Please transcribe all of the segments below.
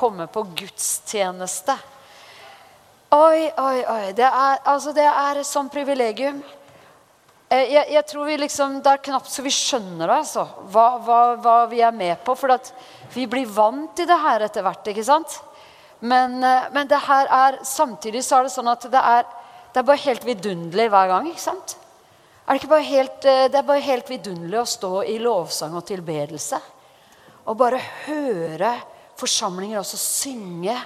komme på gudstjeneste. Oi, oi, oi. Det er, altså, det er et sånt privilegium. Eh, jeg, jeg, tror vi liksom, Det er knapt så vi skjønner det, altså. Hva, hva, hva vi er med på. For vi blir vant til det her etter hvert. ikke sant? Men, eh, men, det her er, samtidig så er det sånn at det er, det er bare helt vidunderlig hver gang. ikke sant? Er det, ikke bare helt, eh, det er bare helt vidunderlig å stå i lovsang og tilbedelse. Og bare høre forsamlinger også synge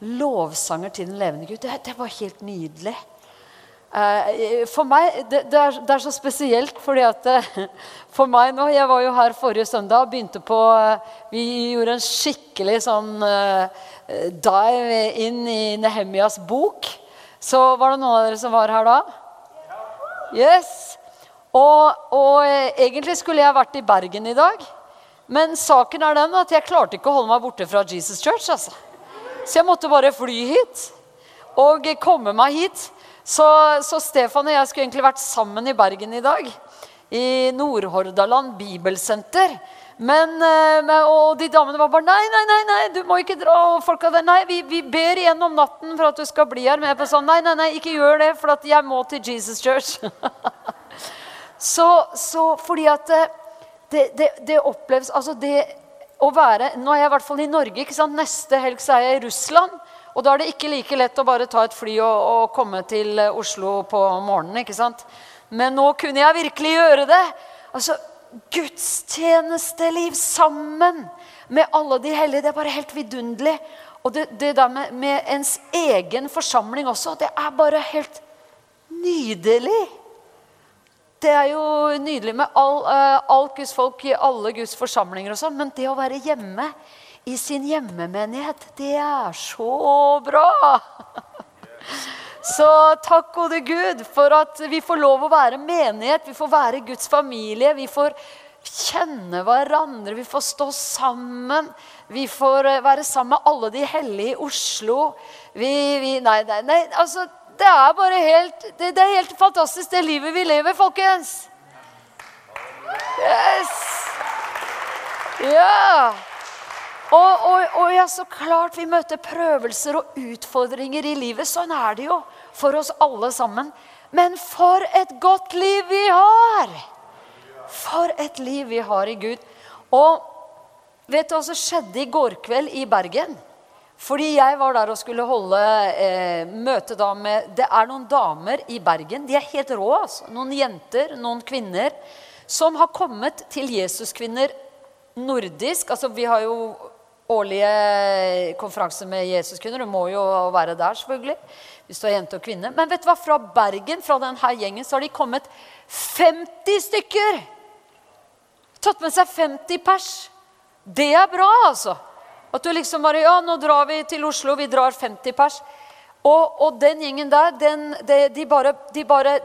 lovsanger til den levende Gud. Det, det var helt nydelig. Eh, for meg, det, det, er, det, er, så spesielt fordi at eh, For meg nå Jeg var jo her forrige søndag og begynte på eh, Vi gjorde en skikkelig sånn dive inn i Nehemjas bok. Så var det noen av dere som var her da? Yes. Og, og egentlig skulle jeg vært i Bergen i dag. Men saken er den at jeg klarte ikke å holde meg borte fra Jesus Church. Altså. Så jeg måtte bare fly hit og komme meg hit. Så, så, Stefan og jeg skulle egentlig vært sammen i Bergen i dag. I Nordhordaland bibelsenter. Men, eh, og de damene var bare Nei, nei, nei, nei du må ikke dra. Og folk hadde, nei, vi, vi ber igjen om natten for at du skal bli her. Men jeg sa sånn, nei, nei, nei, ikke gjør det, for jeg må til Jesus Church. så, så, fordi at det, det, det, oppleves Altså det å være Nå er jeg i hvert fall i Norge. ikke sant? Neste helg så er jeg i Russland. Og da er det ikke like lett å bare ta et fly og, og komme til eh, Oslo på morgenen. ikke sant? Men nå kunne jeg virkelig gjøre det. Altså, Gudstjenesteliv sammen med alle de hellige. Det er bare helt vidunderlig. Og det, det der med, med, ens egen forsamling også, det er bare helt nydelig. Det er jo nydelig med all, uh, alt Guds folk i alle Guds forsamlinger og sånn, men det å være hjemme i sin hjemmemenighet. Det er så bra! Så takk gode Gud for at vi får lov å være menighet. Vi får være Guds familie. Vi får kjenne hverandre. Vi får stå sammen. Vi får eh, være sammen med alle de hellige i Oslo. Vi, vi, nei, nei, nei, altså, det er bare helt det, det, er helt fantastisk, det livet vi lever, folkens. Yes! Ja! Og, og, og, ja, så klart vi møter prøvelser og utfordringer i livet. Sånn er det jo for oss alle sammen. Men for et godt liv vi har! For et liv vi har i Gud. Og vet du hva som skjedde i går kveld i Bergen? Fordi jeg var der og skulle holde eh, møte da med Det er noen damer i Bergen. De er helt rå. altså. Noen jenter, noen kvinner, som har kommet til Jesuskvinner nordisk. Altså, vi har jo årlige konferanser med Jesuskvinner. Du må jo være der, selvfølgelig, hvis du er jente og kvinne. Men vet du hva? fra Bergen fra denne gjengen, så har de kommet 50 stykker! Tatt med seg 50 pers. Det er bra, altså. At du liksom bare Ja, nå drar vi til Oslo. Vi drar 50 pers. Og, og den gjengen der, den, de, de, bare, de, bare,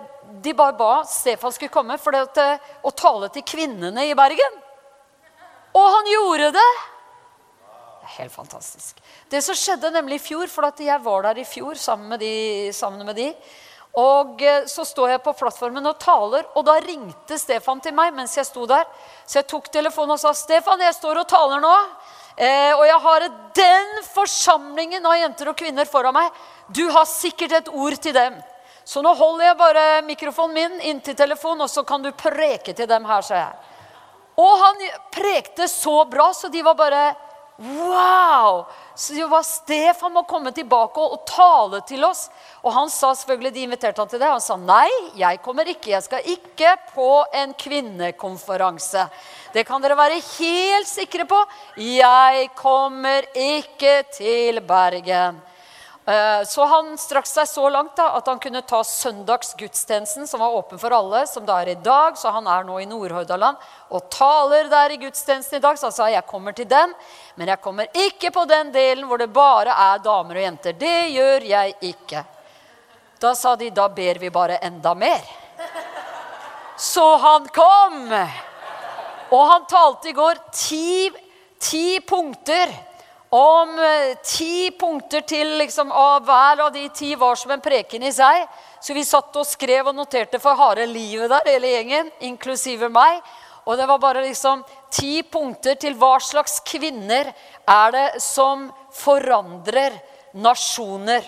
de bare ba Stefan skulle komme for det, å tale til kvinnene i Bergen. Og han gjorde det! helt fantastisk. Det som skjedde nemlig i fjor, for at jeg var der i fjor sammen med de, sammen med de og eh, så står jeg på plattformen og taler, og da ringte Stefan til meg mens jeg sto der. Så jeg tok telefonen og sa, 'Stefan, jeg står og taler nå.' Eh, og jeg har den forsamlingen av jenter og kvinner foran meg. Du har sikkert et ord til dem. Så nå holder jeg bare mikrofonen min inntil telefonen, og så kan du preke til dem her, sa jeg. Og han prekte så bra, så de var bare Wow! Så det var Stefan må komme tilbake og, og, tale til oss. Og han sa selvfølgelig, De inviterte han til det. Han sa nei, jeg kommer ikke. Jeg skal ikke på en kvinnekonferanse. Det kan dere være helt sikre på. Jeg kommer ikke til Bergen. Eh, så han strakk seg så langt da, at han kunne ta søndagsgudstjenesten, som var åpen for alle, som det er i dag. Så han er nå i Nordhordaland og taler der i gudstjenesten i dag. Så han sa jeg kommer til den, men jeg kommer ikke på den delen hvor det bare er damer og jenter. Det gjør jeg ikke. Da sa de da ber vi bare enda mer. Så han kom. Og han talte i går ti, ti punkter om eh, ti punkter til liksom, og hver av de ti var som en preken i seg. Så vi satt og skrev og noterte for harde livet der, hele gjengen, inklusive meg. Og det var bare liksom ti punkter til hva slags kvinner er det som forandrer nasjoner.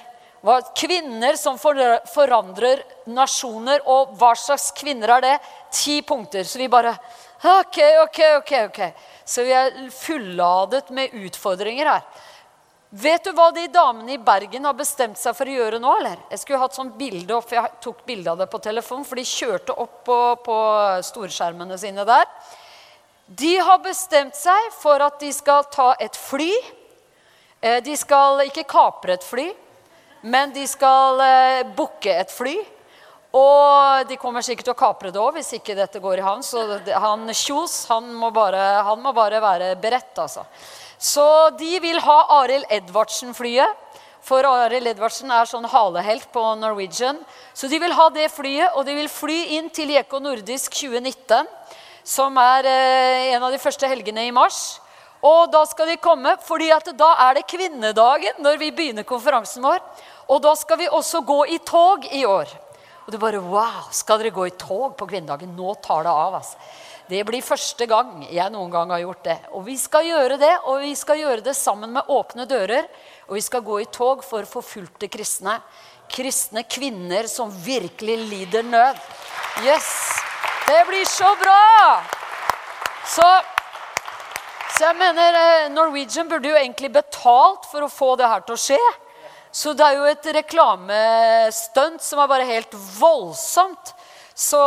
Kvinner som forandrer nasjoner, og hva slags kvinner er det? Ti punkter. Så vi bare Ok, ok, ok. ok. Så vi er fulladet med utfordringer her. Vet du hva de damene i Bergen har bestemt seg for å gjøre nå? eller? Jeg skulle hatt sånn bilde opp, for jeg tok bilde av det på telefon, for de kjørte opp på, på storskjermene sine der. De har bestemt seg for at de skal ta et fly. Eh, de skal ikke kapre et fly, men de skal eh, booke et fly. Og de kommer sikkert til å kapre det òg hvis ikke dette går i havn. Så han Kjos han må, bare, han må bare være beredt, altså. Så de vil ha Arild Edvardsen-flyet. For Arild Edvardsen er sånn halehelt på Norwegian. Så de vil ha det flyet, og de vil fly inn til Jeko Nordisk 2019. Som er eh, en av de første helgene i mars. Og da skal de komme, fordi da er det kvinnedagen når vi begynner konferansen vår. Og da skal vi også gå i tog i år. Og du bare Wow! Skal dere gå i tog på kvinnedagen? Nå tar det av. altså. Det blir første gang jeg noen gang har gjort det. Og vi skal gjøre det, og vi skal gjøre det sammen med åpne dører. Og vi skal gå i tog for forfulgte kristne. Kristne kvinner som virkelig lider nød. Yes! Det blir så bra! Så, så jeg mener eh, Norwegian burde jo egentlig betalt for å få det her til å skje. Så det er jo et reklamestunt som er bare helt voldsomt. Så,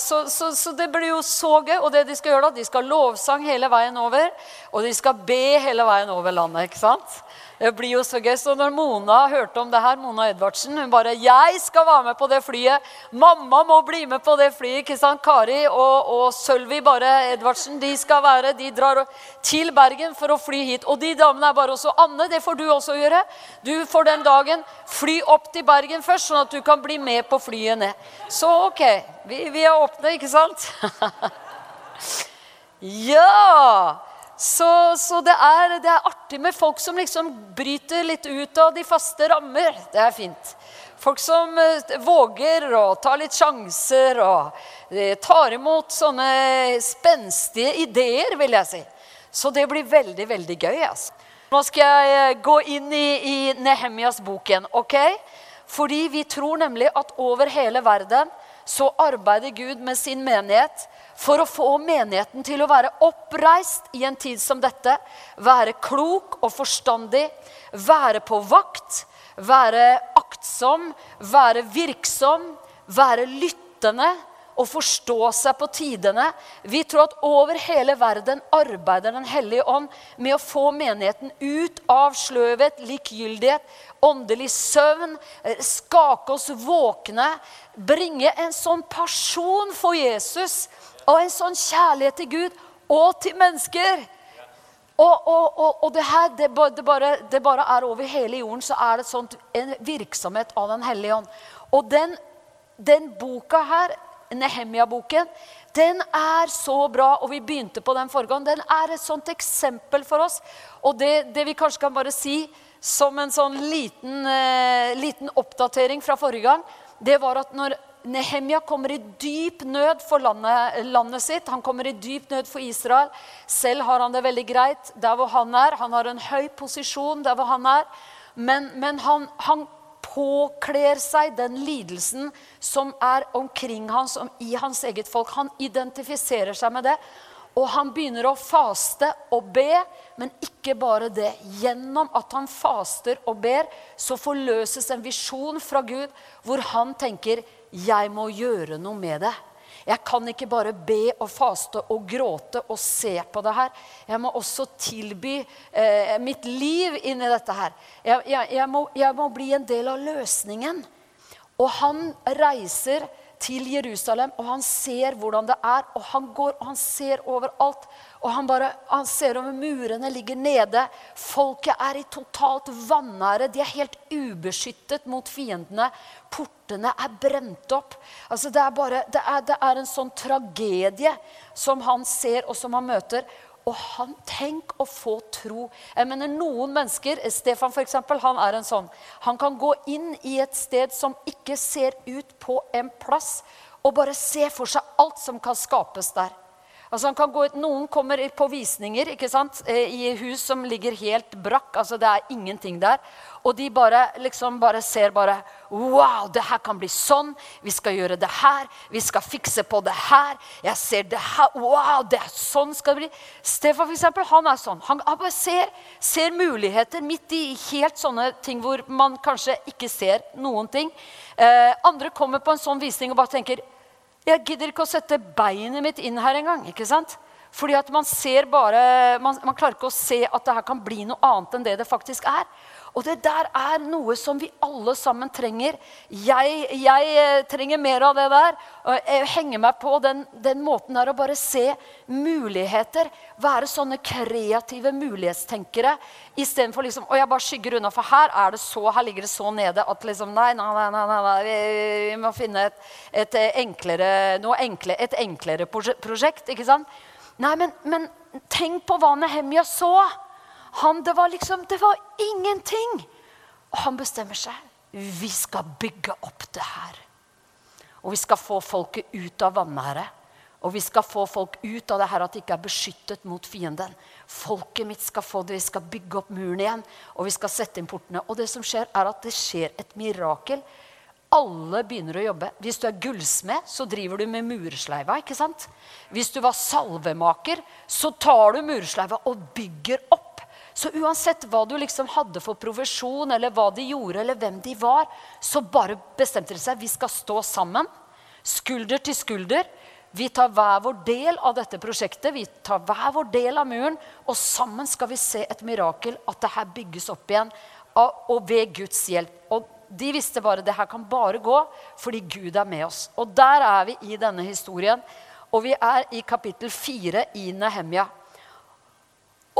så, så, så, det blir jo så gøy. Og det de skal gjøre da, de skal lovsang hele veien over. Og de skal be hele veien over landet. ikke sant? Det blir jo så gøy. Så når Mona hørte om det her, Mona Edvardsen, hun bare 'Jeg skal være med på det flyet. Mamma må bli med på det flyet.' ikke sant? Kari og, og Sølvi bare Edvardsen de skal være, de drar til Bergen for å fly hit. Og de damene er bare også 'Anne, det får du også gjøre.' Du får den dagen fly opp til Bergen først, sånn at du kan bli med på flyet ned. Så ok, vi, vi er åpne, ikke sant? ja! Så, så det, er, det, er, artig med folk som liksom bryter litt ut av de faste rammer. Det er fint. Folk som uh, våger å ta litt sjanser og uh, tar imot sånne spenstige ideer, vil jeg si. Så det blir veldig, veldig gøy. Altså. Nå skal jeg uh, gå inn i, i Nehemjas bok igjen. ok? Fordi vi tror nemlig at over hele verden så arbeider Gud med sin menighet for å få menigheten til å være oppreist i en tid som dette. Være klok og forstandig, være på vakt, være aktsom, være virksom, være lyttende og forstå seg på tidene. Vi tror at over hele verden arbeider Den hellige ånd med å få menigheten ut av sløvhet, likegyldighet, åndelig søvn, skake oss våkne, bringe en sånn person for Jesus og en sånn kjærlighet til Gud og til mennesker. Og, og, og, og det her, det, bare, det, bare, er over hele jorden, så er det sånt, en virksomhet av Den hellige ånd. Og den, den boka her, Nehemia-boken, den er så bra. Og vi begynte på den forrige gang. Den er et sånt eksempel for oss. Og det, det vi kanskje kan bare si som en sånn liten, eh, liten oppdatering fra forrige gang, det var at når Nehemia kommer i dyp nød for landet, landet, sitt. Han kommer i dyp nød for Israel. Selv har han det veldig greit der hvor han er. Han har en høy posisjon der hvor han er. Men, men han, han, påkler seg den lidelsen som er omkring ham, som i hans eget folk. Han identifiserer seg med det. Og han begynner å faste og be, men ikke bare det. Gjennom at han faster og ber, så forløses en visjon fra Gud hvor han tenker 'Jeg må gjøre noe med det'. Jeg kan ikke bare be og faste og gråte og se på det her. Jeg må også tilby eh, mitt liv inn i dette her. Jeg, jeg, jeg, må, jeg må bli en del av løsningen. Og han reiser til Jerusalem, og han ser hvordan det er. Og han går og han ser overalt. Og han, bare, han ser over murene, ligger nede. Folket er i totalt vanære. De er helt ubeskyttet mot fiendene. Portene er brent opp. Altså det, er bare, det, er, det er en sånn tragedie som han ser, og som han møter. Og han, tenk å få tro. Jeg mener Noen mennesker Stefan for eksempel, han er en sånn. Han kan gå inn i et sted som ikke ser ut på en plass, og bare se for seg alt som kan skapes der. Altså han kan gå Noen kommer på visninger ikke sant? Eh, i hus som ligger helt brakk. altså Det er ingenting der. Og de bare, liksom bare ser bare Wow, det her kan bli sånn. Vi skal gjøre det her. Vi skal fikse på det her. Jeg ser det her. Wow, det er sånn skal det bli. Stefan for eksempel, han er sånn. Han bare ser, ser, muligheter midt i helt sånne ting hvor man kanskje ikke ser noen ting. Eh, andre kommer på en sånn visning og bare tenker Jeg gidder ikke å sette beinet mitt inn her engang. ikke sant? Fordi at man ser bare, man, man klarer ikke å se at det her kan bli noe annet enn det det faktisk er. Og det der er noe som vi alle sammen trenger. Jeg, jeg eh, trenger mer av det der. Jeg henger meg på den, den måten der å bare se muligheter. Være sånne kreative mulighetstenkere istedenfor liksom Og jeg bare skygger unna, for her er det så, her ligger det så nede at liksom Nei, nei, nei, nei, nei vi, vi, må finne et, et, enklere, noe enkle, et enklere prosjekt. ikke sant? Nei, men, men tenk på hva Nehemja så. Han, det var liksom Det var ingenting. Og han bestemmer seg. Vi skal bygge opp det her. Og vi skal få folket ut av vanære. Og vi skal få folk ut av det her at de ikke er beskyttet mot fienden. Folket mitt skal få det, vi skal bygge opp muren igjen, og vi skal sette inn portene. Og det som skjer, er at det skjer et mirakel. Alle begynner å jobbe. Hvis du er gullsmed, så driver du med mursleiva. ikke sant? Hvis du var salvemaker, så tar du mursleiva og bygger opp. Så uansett hva du liksom hadde for profesjon, eller hva de gjorde, eller hvem de var, så bare bestemte de seg vi skal stå sammen, skulder til skulder. Vi tar hver vår del av dette prosjektet, vi tar hver vår del av muren. Og sammen skal vi se et mirakel, at det her bygges opp igjen. Og ved Guds hjelp. Og de visste bare det her kan bare gå fordi Gud er med oss. Og der er vi i denne historien. Og vi er i kapittel fire i Nehemja.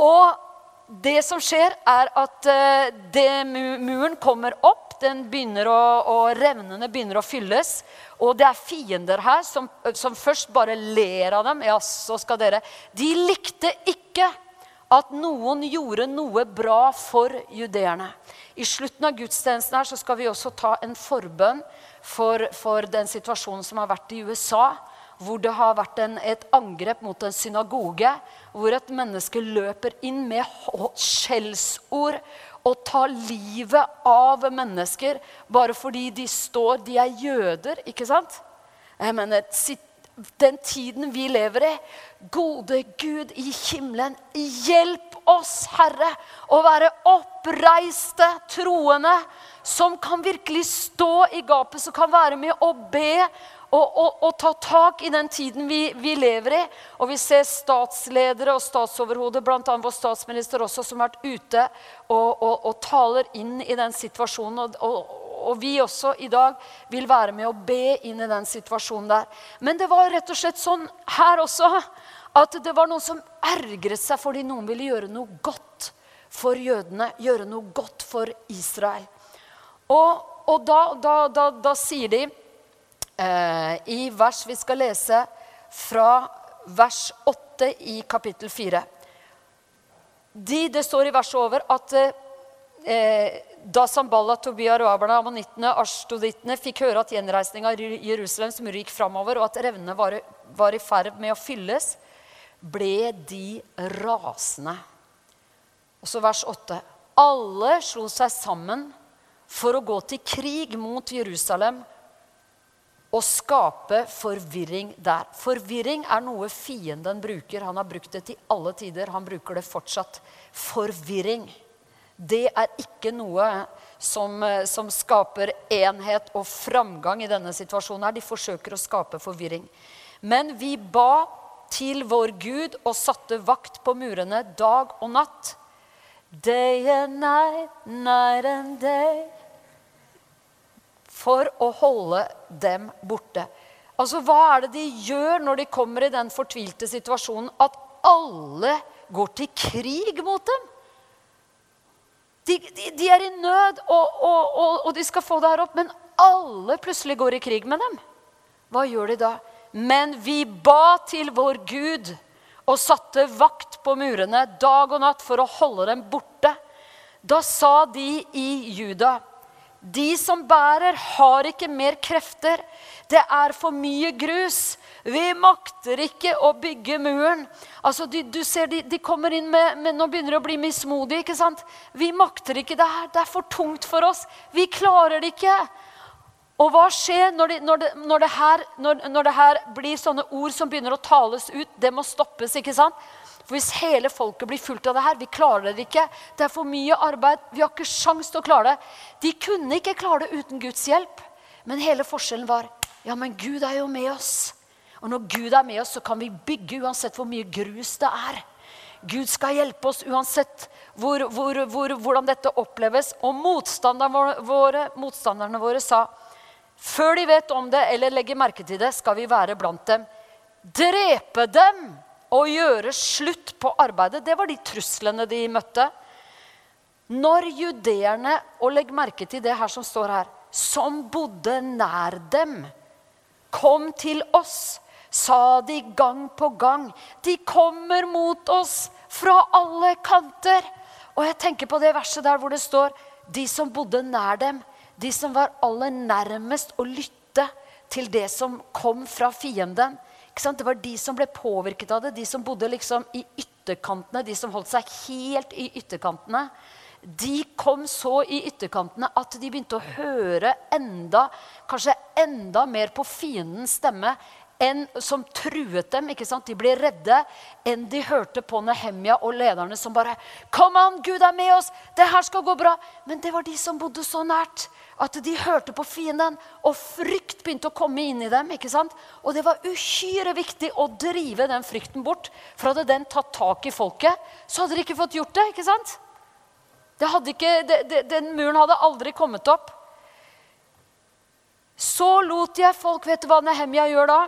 Og det som skjer, er at uh, det, muren kommer opp. Den begynner å, og Revnene begynner å fylles. Og det er fiender her som, som først bare ler av dem. Ja, så skal dere. De likte ikke at noen gjorde noe bra for judeerne. I slutten av gudstjenesten her så skal vi også ta en forbønn for, for den situasjonen som har vært i USA hvor det har vært en, et angrep mot en synagoge, hvor et menneske løper inn med skjellsord og tar livet av mennesker bare fordi de står De er jøder, ikke sant? Jeg mener, den tiden vi lever i Gode Gud i himmelen, hjelp oss, Herre, å være oppreiste troende som kan virkelig stå i gapet, som kan være med og be og, og, og, ta tak i den tiden vi, vi, lever i. Og vi ser statsledere og statsoverhodet, bl.a. vår statsminister også, som har vært ute og, og, taler inn i den situasjonen. Og, vi også i dag vil være med å be inn i den situasjonen der. Men det var rett og slett sånn her også at det var noen som ergret seg fordi noen ville gjøre noe godt for jødene. Gjøre noe godt for Israel. Og, da, da, da, da sier de i vers Vi skal lese fra vers 8 i kapittel 4. De, det står i verset over at eh, da Samballa, Tobia, Roaberne, ammonittene, ashtodittene fikk høre at gjenreisninga av Jerusalems mur gikk framover, og at revnene var, var i ferd med å fylles, ble de rasende. Og så vers 8. Alle slo seg sammen for å gå til krig mot Jerusalem å skape forvirring der. Forvirring er noe fienden bruker. Han har brukt det til alle tider. Han bruker det fortsatt. Forvirring. Det er ikke noe som, eh, som skaper enhet og framgang i denne situasjonen. her. De forsøker å skape forvirring. Men vi ba til vår Gud og satte vakt på murene dag og natt. Day and night, night and day for å holde dem borte. Altså, Hva er det de gjør når de kommer i den fortvilte situasjonen at alle går til krig mot dem? De, de, de er i nød, og, og, og, og, de skal få det her opp, men alle plutselig går i krig med dem. Hva gjør de da? Men vi ba til vår Gud og satte vakt på murene dag og natt for å holde dem borte. Da sa de i Juda de som bærer, har ikke mer krefter. Det er for mye grus. Vi makter ikke å bygge muren. Altså, du, du ser de, de, kommer inn med, med Nå begynner de å bli mismodige. ikke sant? Vi makter ikke det her. Det er for tungt for oss. Vi klarer det ikke. Og hva skjer når de, når, det, når, det her, når det, her, blir sånne ord som begynner å tales ut? Det må stoppes. ikke sant? For Hvis hele folket blir fulgt av det her Vi klarer det ikke. Det er for mye arbeid. Vi har ikke sjans til å klare det. De kunne ikke klare det uten Guds hjelp. Men hele forskjellen var ja, men Gud er jo med oss. Og når Gud er med oss, så kan vi bygge uansett hvor mye grus det er. Gud skal hjelpe oss uansett hvor, hvor, hvor, hvordan dette oppleves. Og motstanderne våre, motstanderne våre sa før de vet om det eller legger merke til det, skal vi være blant dem. Drepe dem og gjøre slutt på arbeidet. Det var de truslene de møtte. Når judeerne, og legg merke til det her som står her, som bodde nær dem, kom til oss, sa de gang på gang. De kommer mot oss fra alle kanter. Og jeg tenker på det verset der hvor det står de som bodde nær dem, de som var aller nærmest å lytte til det som kom fra fienden. Det var de som ble påvirket av det, de som bodde liksom i ytterkantene, de som holdt seg helt i ytterkantene. De kom så i ytterkantene at de begynte å høre enda, kanskje enda mer på fiendens stemme enn som truet dem. ikke sant? De ble redde enn de hørte på Nehemia og lederne som bare Kom an, Gud er med oss! Det her skal gå bra! Men det var de som bodde så nært at de hørte på fienden, og frykt begynte å komme inn i dem. ikke sant? Og det var uhyre viktig å drive den frykten bort. For hadde den tatt tak i folket, så hadde de ikke fått gjort det. ikke sant? Det ikke, det, det, den muren hadde aldri kommet opp. Så lot jeg folk Vet du hva Nehemia gjør da?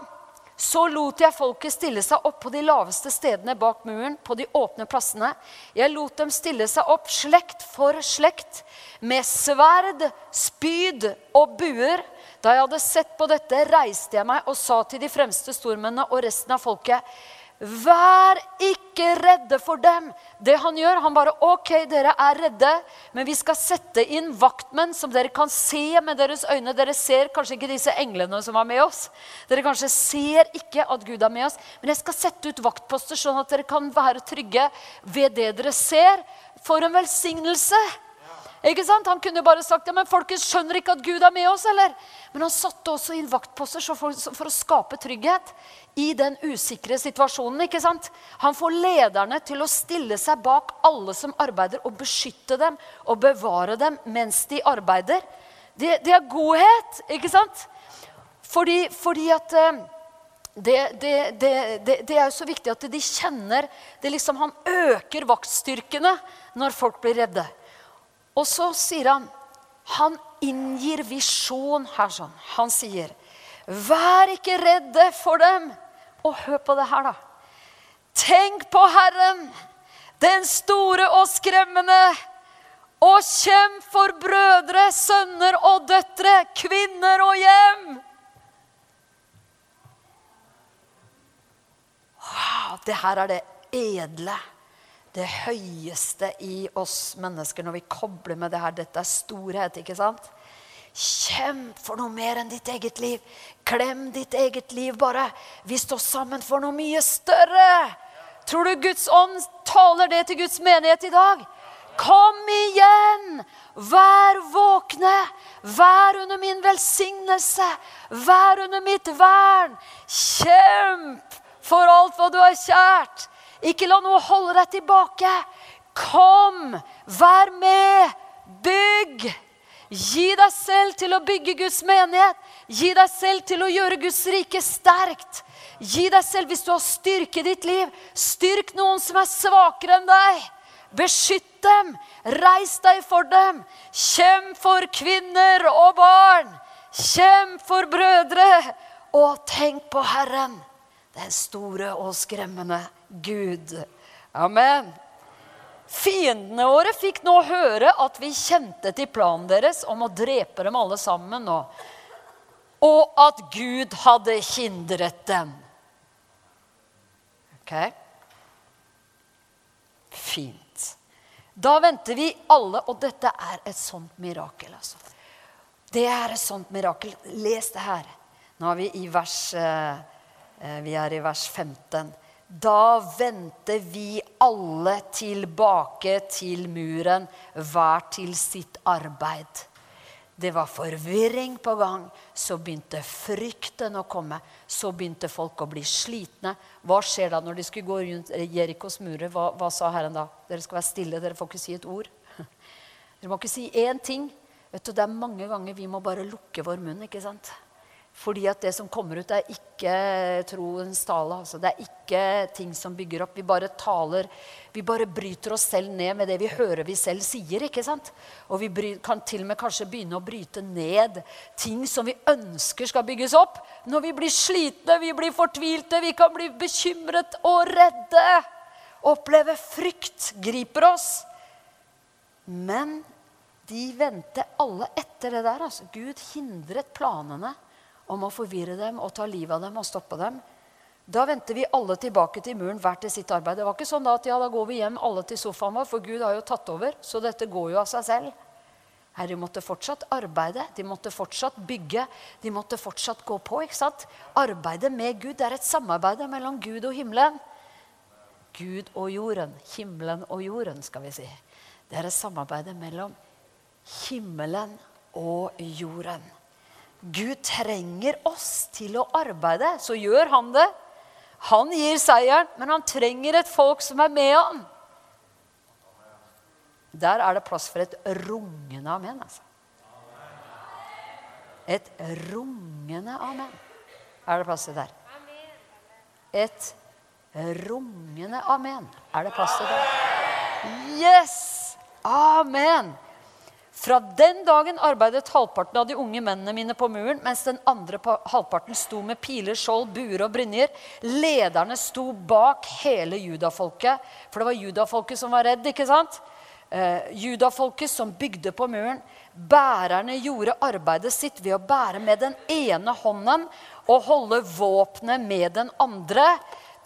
Så lot jeg folket stille seg opp på de laveste stedene bak muren, på de åpne plassene. Jeg lot dem stille seg opp slekt for slekt, med sverd, spyd og buer. Da jeg hadde sett på dette, reiste jeg meg og sa til de fremste stormennene og resten av folket Vær ikke redde for dem. Det han gjør, han bare OK, dere er redde, men vi skal sette inn vaktmenn som dere kan se med deres øyne. Dere ser kanskje ikke disse englene som er med oss. Dere kanskje ser ikke at Gud er med oss, men jeg skal sette ut vaktposter, sånn at dere kan være trygge ved det dere ser. For en velsignelse! Ikke sant? Han kunne bare sagt ja, men folket skjønner ikke at Gud er med oss. eller? Men han satte også inn vaktposter for, å skape trygghet i den usikre situasjonen. ikke sant? Han får lederne til å stille seg bak alle som arbeider, og beskytte dem og bevare dem mens de arbeider. Det, det er godhet, ikke sant? Fordi, fordi at eh, det, det, det, er jo så viktig at de kjenner det liksom, Han øker vaktstyrkene når folk blir redde. Og så sier han Han inngir visjon her sånn. Han sier, 'Vær ikke redde for dem.' Og hør på det her, da. Tenk på Herren, den store og skremmende. Og kjemp for brødre, sønner og døtre, kvinner og hjem. Wow, det her er det edle det høyeste i oss mennesker når vi kobler med det her. Dette er storhet, ikke sant? Kjemp for noe mer enn ditt eget liv. Klem ditt eget liv, bare. Vi står sammen for noe mye større. Tror du Guds ånd taler det til Guds menighet i dag? Kom igjen! Vær våkne! Vær under min velsignelse! Vær under mitt vern! Kjemp for alt hva du har kjært! Ikke la noe holde deg tilbake. Kom, vær med, bygg. Gi deg selv til å bygge Guds menighet. Gi deg selv til å gjøre Guds rike sterkt. Gi deg selv hvis du har styrke i ditt liv. Styrk noen som er svakere enn deg. Beskytt dem. Reis deg for dem. Kjemp for kvinner og barn. Kjemp for brødre. Og tenk på Herren, den store og skremmende Gud. Amen. Fiendene våre fikk nå høre at vi kjente til planen deres om å drepe dem alle sammen. Og, og at Gud hadde hindret dem. Ok? Fint. Da venter vi alle, og dette er et sånt mirakel. altså. Det er et sånt mirakel. Les det her. Nå er vi i vers, eh, Eh, vi er i vers 15. Da vendte vi alle tilbake til muren, hver til sitt arbeid. Det var forvirring på gang. Så begynte frykten å komme. Så begynte folk å bli slitne. Hva skjer da når de skulle gå rundt Jerikos murer? Hva, hva, sa Herren da? Dere skal være stille, dere får ikke si et ord. Dere må ikke si én ting. Vet du, Det er mange ganger vi må bare lukke vår munn. ikke sant? Fordi at det som kommer ut, er ikke troens tale. Altså. Det er ikke ting som bygger opp. Vi bare taler Vi bare bryter oss selv ned med det vi hører vi selv sier. ikke sant? Og vi kan til og med kanskje begynne å bryte ned ting som vi ønsker skal bygges opp. Når vi blir slitne, vi blir fortvilte, vi kan bli bekymret og redde. Oppleve frykt griper oss. Men de vendte alle etter det der. altså. Gud hindret planene om å forvirre dem og ta livet av dem og stoppe dem. Da vendte vi alle tilbake til muren, hvert til sitt arbeid. Det var ikke sånn da at ja, da går vi hjem alle til sofaen vår, for Gud har jo tatt over. Så dette går jo av seg selv. Her, de måtte fortsatt arbeide, de måtte fortsatt bygge, de måtte fortsatt gå på. ikke sant? Arbeidet med Gud det er et samarbeid mellom Gud og himmelen. Gud og jorden. Himmelen og jorden, skal vi si. Det er et samarbeid mellom himmelen og jorden. Gud trenger oss til å arbeide, så gjør han det. Han gir seieren, men han trenger et folk som er med han. Der er det plass for et rungende amen. altså. Et rungende amen er det plass til der. Et rungende amen er det plass til der. Yes! Amen! Fra den dagen arbeidet halvparten av de unge mennene mine på muren, mens den andre halvparten sto med piler, skjold, buer og brynjer. Lederne sto bak hele judafolket, for det var judafolket som var redd. ikke sant? Eh, judafolket som bygde på muren. Bærerne gjorde arbeidet sitt ved å bære med den ene hånden og holde våpenet med den andre.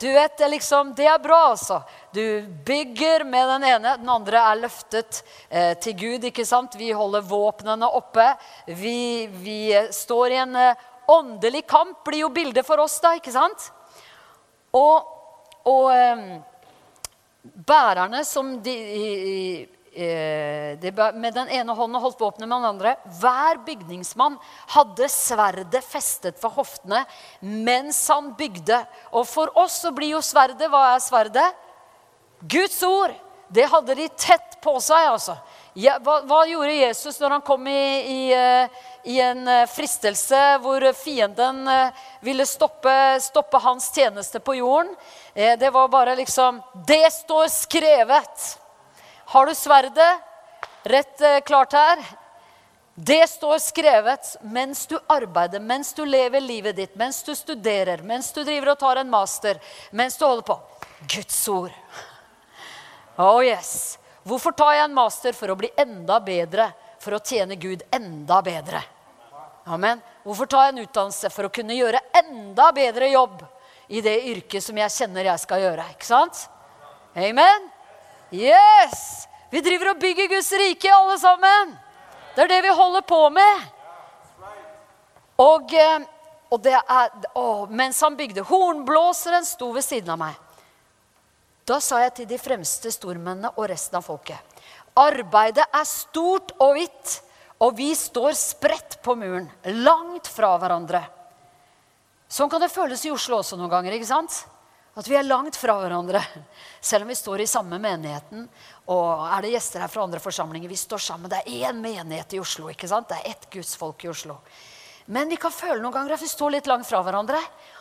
Du vet, det, liksom, det er bra, altså. Du bygger med den ene, den andre er løftet eh, til Gud. ikke sant? Vi holder våpnene oppe. Vi, vi står i en eh, åndelig kamp, blir jo bildet for oss, da. ikke sant? Og, og eh, bærerne som de, Eh, med den ene hånden holdt våpenet med den andre. Hver bygningsmann hadde sverdet festet for hoftene mens han bygde. Og for oss så blir jo sverdet Hva er sverdet? Guds ord. Det hadde de tett på seg, altså. Ja, hva, hva, gjorde Jesus når han kom i, i, eh, i en eh, fristelse hvor fienden ville stoppe, stoppe hans tjeneste på jorden? Det var bare liksom Det står skrevet! Har du sverdet rett eh, klart her? Det står skrevet mens du arbeider, mens du lever livet ditt, mens du studerer, mens du driver og tar en master, mens du holder på. Guds ord. Oh yes. Hvorfor tar jeg en master? For å bli enda bedre, for å tjene Gud enda bedre. Amen. Hvorfor tar jeg en utdannelse? For å kunne gjøre enda bedre jobb i det yrket som jeg kjenner jeg skal gjøre. Ikke sant? Amen. Yes! Vi driver og bygger Guds rike, alle sammen. Det er det vi holder på med. Og, eh, og det er, å, mens han bygde Hornblåseren sto ved siden av meg. Da sa jeg til de fremste stormennene og resten av folket Arbeidet er stort og hvitt, og vi står spredt på muren, langt fra hverandre. Sånn kan det føles i Oslo også noen ganger. ikke sant? At vi er langt fra hverandre. Selv om vi står i samme menigheten. Og er det gjester her fra andre forsamlinger, vi står sammen. Det er én menighet i Oslo. ikke sant? Det er ett gudsfolk i Oslo. Men vi kan føle noen ganger at vi står litt langt fra hverandre.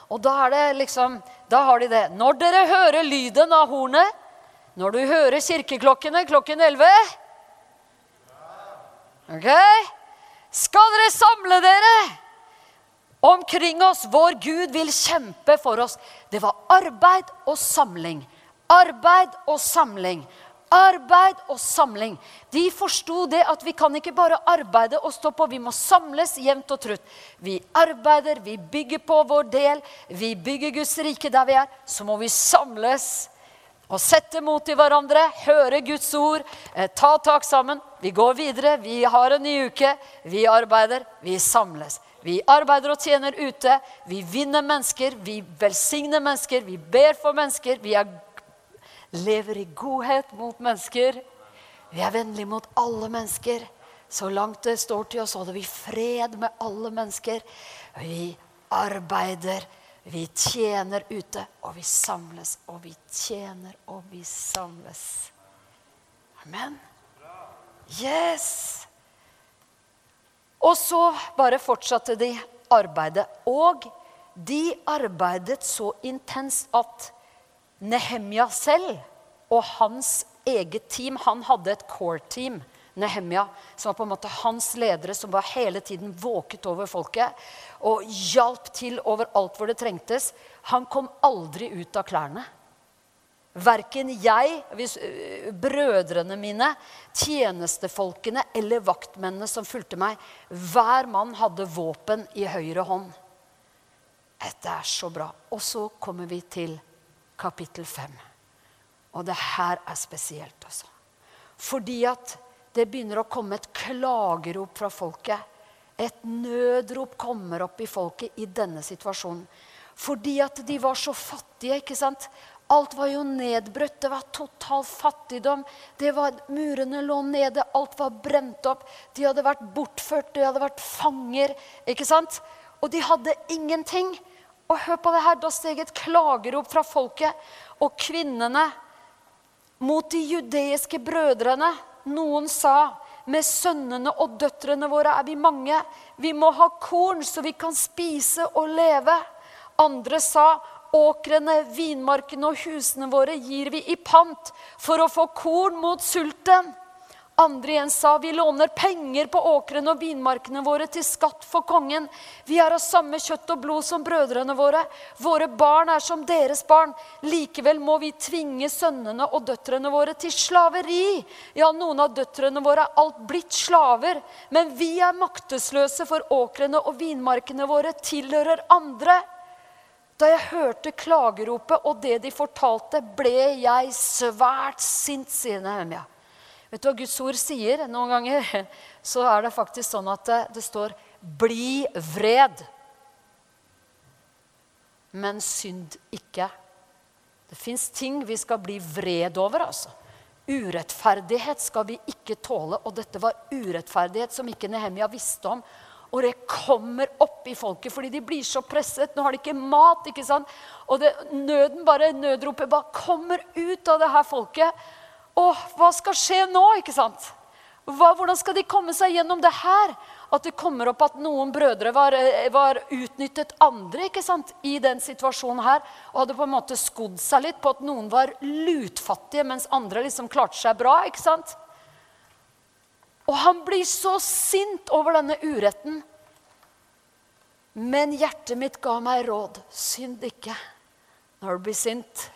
Og da er det liksom, da har de det. Når dere hører lyden av hornet, når du hører kirkeklokkene klokken 11 Ok? Skal dere samle dere? omkring oss. Vår Gud vil kjempe for oss. Det var arbeid og samling. Arbeid og samling. Arbeid og samling. De forsto det at vi kan ikke bare arbeide og stå på. Vi må samles jevnt og trutt. Vi arbeider, vi bygger på vår del. Vi bygger Guds rike der vi er. Så må vi samles og sette mot i hverandre, høre Guds ord, eh, ta tak sammen. Vi går videre. Vi har en ny uke. Vi arbeider. Vi samles. Vi arbeider og tjener ute. Vi vinner mennesker. Vi velsigner mennesker. Vi ber for mennesker. Vi er, lever i godhet mot mennesker. Vi er vennlige mot alle mennesker. Så langt det står til oss, holder vi fred med alle mennesker. Vi arbeider, vi tjener ute, og vi samles. Og vi tjener, og vi samles. Amen. Yes! Og så bare fortsatte de arbeidet. Og de arbeidet så intenst at Nehemja selv og hans eget team Han hadde et core-team Nehemia, som var på en måte hans ledere, som var hele tiden våket over folket og hjalp til overalt hvor det trengtes. Han kom aldri ut av klærne. Verken jeg, øh, brødrene mine, tjenestefolkene eller vaktmennene som fulgte meg. Hver mann hadde våpen i høyre hånd. Dette er så bra. Og så kommer vi til kapittel 5. Og det her er spesielt, altså. Fordi at det begynner å komme et klagerop fra folket. Et nødrop kommer opp i folket i denne situasjonen. Fordi at de var så fattige. ikke sant? Alt var jo nedbrutt. Det var total fattigdom. Var, murene lå nede. Alt var brent opp. De hadde vært bortført. De hadde vært fanger. ikke sant? Og de hadde ingenting. Og hør på det her, Da steg et klagerop fra folket. Og kvinnene mot de judeiske brødrene noen sa med sønnene og døtrene våre er vi mange. Vi må ha korn så vi kan spise og leve. Andre sa åkrene, vinmarkene og husene våre gir vi i pant for å få korn mot sulten. Andre igjen sa vi låner penger på åkrene og vinmarkene våre til skatt for kongen. Vi er av samme kjøtt og blod som brødrene våre. Våre barn er som deres barn. Likevel må vi tvinge sønnene og døtrene våre til slaveri. Ja, noen av døtrene våre er alt blitt slaver. Men vi er maktesløse, for åkrene og vinmarkene våre tilhører andre. Da jeg hørte klageropet og det de fortalte, ble jeg svært sint, sier Nehemia. Vet du hva Guds ord sier? Noen ganger så er det faktisk sånn at det, det står 'bli vred'. Men synd ikke. Det fins ting vi skal bli vred over. altså. Urettferdighet skal vi ikke tåle. Og dette var urettferdighet som ikke Nehemia visste om. Og det kommer opp i folket fordi de blir så presset. Nå har de ikke mat. ikke sant? Og det, nøden bare, nødropet bare kommer ut av det her folket. Å, hva skal skje nå? ikke sant? Hva, hvordan skal de komme seg gjennom det her? At det kommer opp at noen brødre var, eh, var, utnyttet andre ikke sant? i den situasjonen her. Og hadde på en måte skodd seg litt på at noen var lutfattige, mens andre liksom klarte seg bra. ikke sant? Og han blir så sint over denne uretten. Men hjertet mitt ga meg råd. Synd ikke når du blir sint.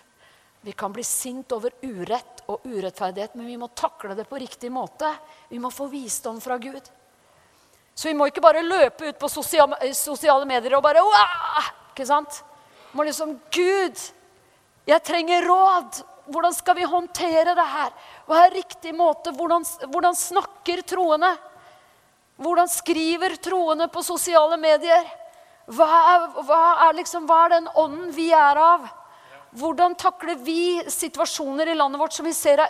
Vi kan bli sint over urett og urettferdighet, men vi må takle det på riktig måte. Vi må få visdom fra Gud. Så vi må ikke bare løpe ut på sosiale medier og bare Wah! Ikke sant? Vi må liksom Gud, jeg trenger råd. Hvordan skal vi håndtere det her? Hva er riktig måte? Hvordan, hvordan snakker troende? Hvordan skriver troende på sosiale medier? Hva er, hva er, liksom, hva er den ånden vi er av? Hvordan takler vi situasjoner i landet vårt som vi ser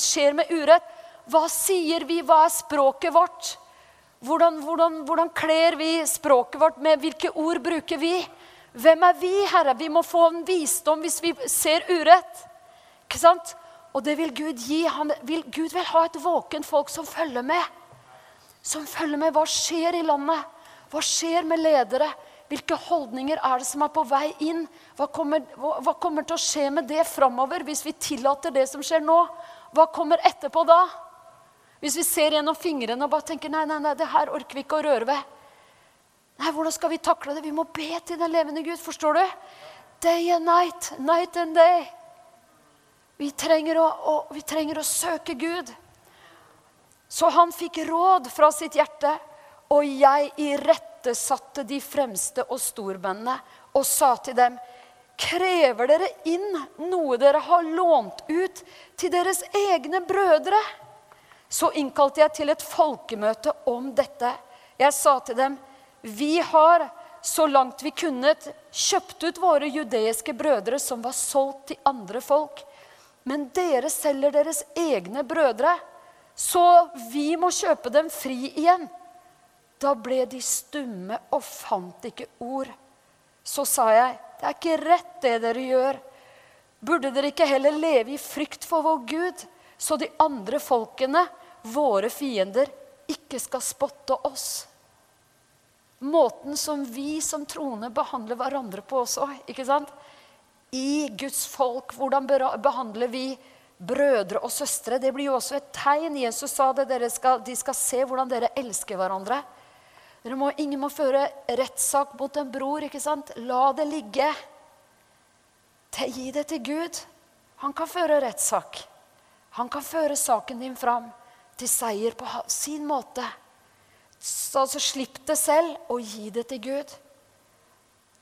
skjer med urett? Hva sier vi? Hva er språket vårt? Hvordan, hvordan, hvordan kler vi språket vårt? Med hvilke ord bruker vi? Hvem er vi, Herre? Vi må få en visdom hvis vi ser urett. Ikke sant? Og det vil Gud gi. Vil, Gud vil ha et våkent folk som følger med. Som følger med. Hva skjer i landet? Hva skjer med ledere? Hvilke holdninger er det som er på vei inn? Hva kommer, hva kommer til å skje med det framover hvis vi tillater det som skjer nå? Hva kommer etterpå da? Hvis vi ser gjennom fingrene og bare tenker nei, nei, nei, det her orker vi ikke å røre ved. Nei, Hvordan skal vi takle det? Vi må be til den levende Gud. Forstår du? Day and night, night and day. Vi trenger å, å, vi trenger å søke Gud. Så han fikk råd fra sitt hjerte, og jeg i rett satte de fremste og storbøndene og sa til dem Krever dere inn noe dere har lånt ut til deres egne brødre? Så innkalte jeg til et folkemøte om dette. Jeg sa til dem, Vi har så langt vi kunne, kjøpt ut våre judeiske brødre som var solgt til andre folk. Men dere selger deres egne brødre, så vi må kjøpe dem fri igjen. Da ble de stumme og fant ikke ord. Så sa jeg, det er ikke rett det dere gjør. Burde dere ikke heller leve i frykt for vår Gud, så de andre folkene, våre fiender, ikke skal spotte oss? måten som vi som troende behandler hverandre på også. ikke sant? I Guds folk, hvordan behandler vi brødre og søstre? Det blir jo også et tegn. Jesus sa det, skal, de skal se hvordan dere elsker hverandre. Må, ingen må føre rettssak mot en bror. ikke sant? La det ligge. Gi det til Gud. Han kan føre rettssak. Han kan føre saken din fram til seier på sin måte. Så altså, slipp det selv og gi det til Gud.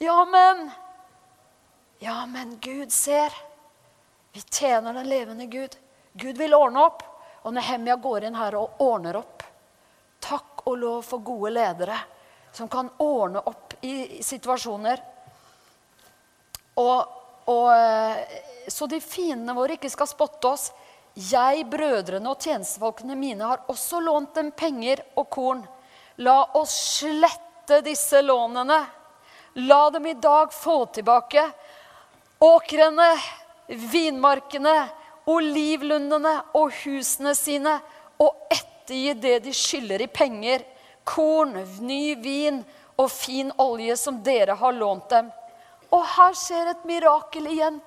Ja, men Ja, men Gud ser. Vi tjener den levende Gud. Gud vil ordne opp. Og Nehemia går inn her og ordner opp. Takk og lov for gode ledere som kan ordne opp i, situasjoner. Og, og, eh, så de fiendene våre ikke skal spotte oss. Jeg, brødrene og tjenestefolkene mine har også lånt dem penger og korn. La oss slette disse lånene. La dem i dag få tilbake åkrene, vinmarkene, olivlundene og husene sine og ettergi det de skylder i penger, korn, ny vin og fin olje som dere har lånt dem. Og her skjer et mirakel igjen.